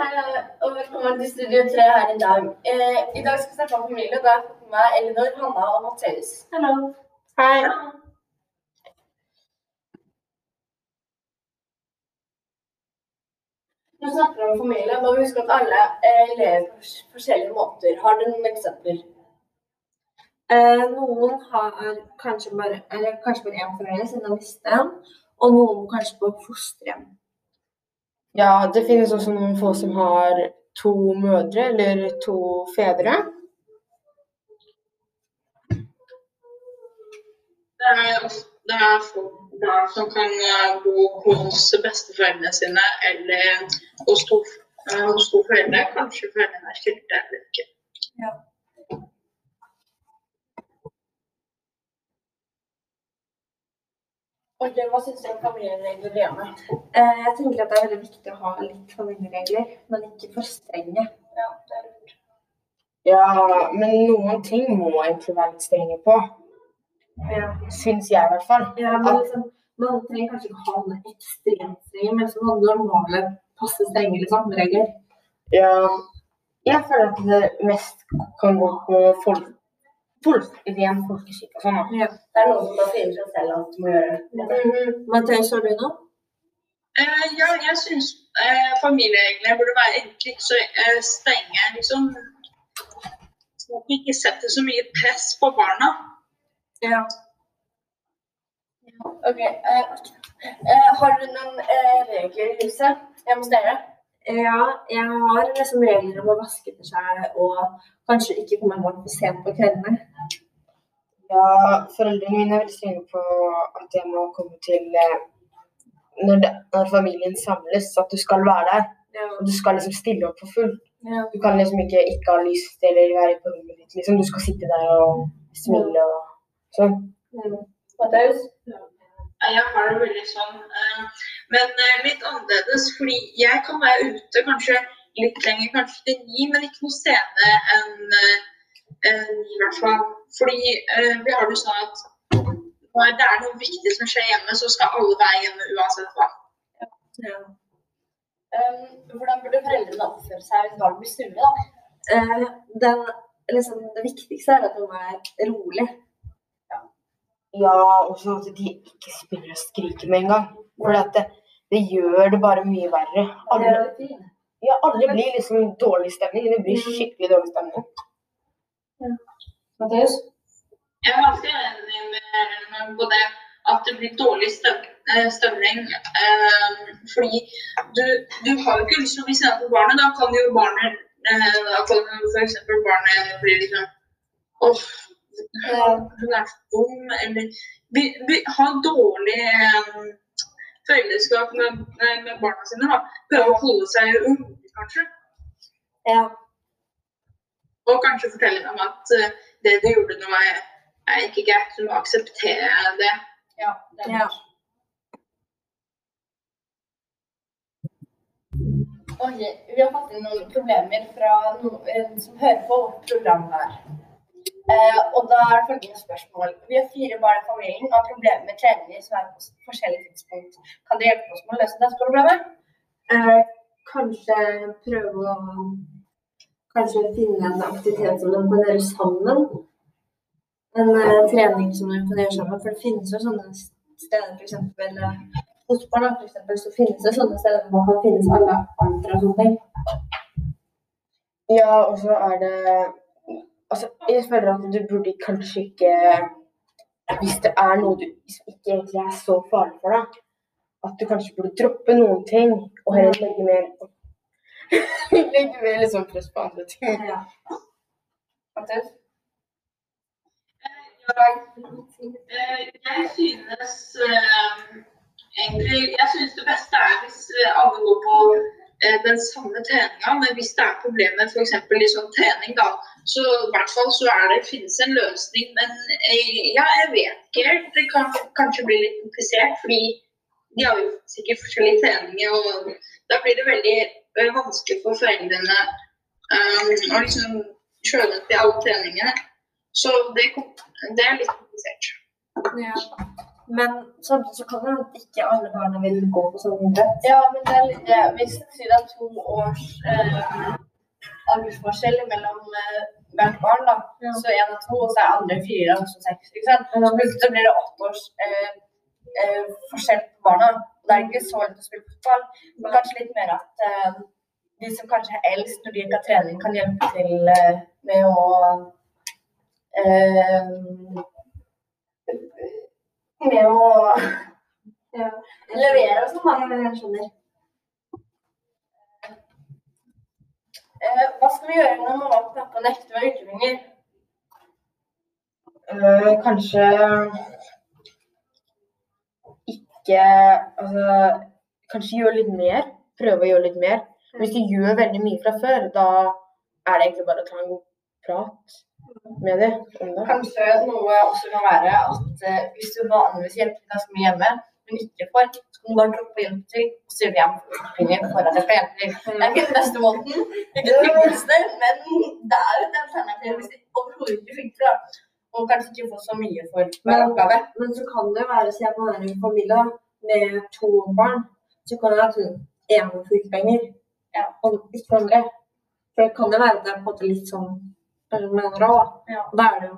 Hei, og velkommen til Studio 3 her i dag. Eh, I dag skal vi snakke om familie, og da er det meg, Elinor, Hanna og Matheus. Hallo. Hei. Når vi snakker om familie, må vi huske at alle eh, lever på forskjellige måter. Har du noen eksempler? Eh, noen har kanskje bare, eller kanskje bare én forelder siden de mistet en, og noen kanskje på fosterhjem. Ja, det finnes også noen få som har to mødre eller to fedre. Det er, det er folk barn som kan eh, bo hos besteforeldrene sine eller hos to, eh, hos to foreldre. Kanskje foreldrene er skilte eller ikke. Ok, Hva syns du om familieregler hjemme? Eh, jeg tenker at det er veldig viktig å ha litt familieregler, men ikke for strenge. Ja, det er lurt. Ja, men noen ting må egentlig være litt strenge på. Ja. Syns jeg i hvert fall. Ja, men liksom, man trenger kanskje ikke ha den ekstremt strenge, men som noen normale, passe strenge liksom, regler. Ja, jeg føler at det mest kan gå på folk, folk, ren folkeskikk og sånn. Ja. Det er noe som man sier seg selv at du må gjøre. Matheus, har du noe? Eh, ja, jeg syns eh, familiereglene burde være egentlig ikke så eh, strenge. Liksom, sånn at vi ikke setter så mye press på barna. Ja. Ok, eh, eh, Har du noen eh, regler i huset hjemme hos dere? Ja, jeg har liksom regler om å vaske etter seg og kanskje ikke komme hjem for sent på kveldene. Ja, foreldrene mine er veldig strenge på at jeg må komme til eh, når, det, når familien samles, at du skal være der. Ja. Og du skal liksom stille opp for fullt. Ja. Du kan liksom ikke ikke ha lyst eller være på rommet ditt. Liksom. Du skal sitte der og smile og sånn. Matteus? Ja, Jeg har det veldig sånn, eh, men eh, litt annerledes, fordi jeg kan være ute kanskje litt lenger, kanskje til ni, men ikke noe senere enn en, i hvert fall. Fordi eh, vi har det sånn at når det er noe viktig som skjer hjemme, så skal alle være hjemme uansett hva. Ja. Um, hvordan burde foreldrene oppføre seg hvis barn blir snurre? Eh, den, liksom, det viktigste er at de er rolig. Ja, og så at de ikke spiller og skriker med en gang. For det, det gjør det bare mye verre. Alle, ja, alle blir liksom dårlig stemning. Det blir skikkelig dårlig stemning. Mathias? Jeg er ganske enig med, med på det at det blir dårlig eh, stemning. Eh, fordi du, du har jo ikke lyst til å bli sinna på barnet. Da kan jo barnet eh, da kan barnet bli liksom Åh, hun er dum. Eller vi, vi har dårlig eh, fellesskap med, med, med barna sine. da. Prøve å holde seg unge, kanskje. Ja. Og kanskje fortelle dem at uh, det du gjorde nå, er, er ikke greit. Du må akseptere det. Ja, det er Ja. Ok, Vi har fått inn noen problemer fra noen som hører på vårt program her. Eh, og da er det følgende spørsmål. Vi har fire barn i familien og har problemer med treninger som er på forskjellige tidspunkt. Kan dere hjelpe oss med å løse dette problemet? Eh, kanskje prøve å kanskje finne en aktivitet som de kan gjøre sammen. En eh, trening som de kan gjøre sammen. For det finnes jo sånne steder, f.eks. hos barna, eksempel, så finnes det sånne steder hvor man kan finnes alle andre og sånne ting. Ja, og så er det Altså, jeg føler at du burde kanskje ikke Hvis det er noe du som ikke egentlig er så farlig for deg, at du kanskje burde droppe noen ting og heller legge mer Legge mer liksom press på andre ting. Ja. Eh, Jeg synes eh, egentlig Jeg synes det beste er hvis alle går på eh, den samme treninga, men hvis det er problemer f.eks. i sånn trening, da, så i hvert fall så er det, finnes en løsning. Men eh, ja, jeg vet ikke helt. Det kan kanskje bli litt komplisert, fordi de har jo sikkert forskjellige treninger, og da blir det veldig eh, vanskelig for foreldrene um, å liksom skjønne til alle treningene. Så det, det er litt komplisert. Ja. Men samtidig så kan det ikke alle barna vil gå på sånn idrett. Ja, men det er litt det. Hvis det er to års eh, aldersforskjell mellom eh, hvert barn, da, Ja. så én er to, og så er andre fire, og så seks. ikke sant? Så plutselig blir det åtte års eh, eh, forskjell på barna. Det er ikke så lett å spille fotball. Men kanskje litt mer at eh, de som kanskje er eldst når de ikke har trening, kan hjelpe til eh, med å eh, Med å Ja. levere og sånn, da. Ja, jeg skjønner. Eh, hva skal vi gjøre når mamma og pappa nekter å være utlendinger? lenger? Eh, kanskje ikke Altså kanskje gjøre litt mer. Prøve å gjøre litt mer. Hvis de gjør veldig mye fra før, da er det egentlig bare å ta en god prat med dem om det. Kanskje noe også kan være at eh, hvis du vanligvis hjelper ganske mye hjemme, men ikke får, så kan hun da droppe inn til og si hjem penger for at jeg skal hjelpe til. Det er ikke den beste måten, ikke den hyggeligste, men det er et alternativ hvis det overhodet ikke funker. da. Og kanskje ikke få så mye for hver oppgave. Men så kan det være, si at man er i en familie med to barn, så kan det være én en får ikke penger, Ja. og ikke andre. For det kan jo være at det er på en måte litt sånn mener òg. Ja. Da er det jo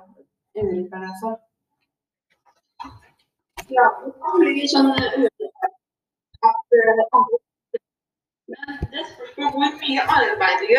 urettferdig også. Ja, det kan bli litt sånn uh, at uh, andre Men det spørs på hvor mye arbeid du gjør.